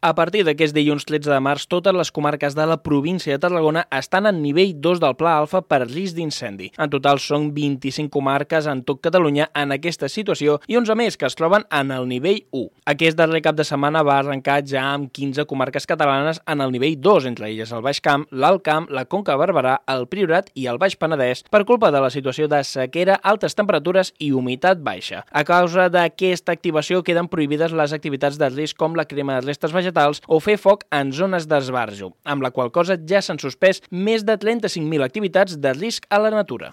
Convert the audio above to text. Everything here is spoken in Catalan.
A partir d'aquest dilluns 13 de març, totes les comarques de la província de Tarragona estan en nivell 2 del Pla Alfa per risc d'incendi. En total són 25 comarques en tot Catalunya en aquesta situació i 11 més que es troben en el nivell 1. Aquest darrer cap de setmana va arrencar ja amb 15 comarques catalanes en el nivell 2, entre elles el Baix Camp, l'Alt Camp, la Conca Barberà, el Priorat i el Baix Penedès, per culpa de la situació de sequera, altes temperatures i humitat baixa. A causa d'aquesta activació queden prohibides les activitats de risc com la crema de restes vegetals vegetals o fer foc en zones d'esbarjo, amb la qual cosa ja s'han suspès més de 35.000 activitats de risc a la natura.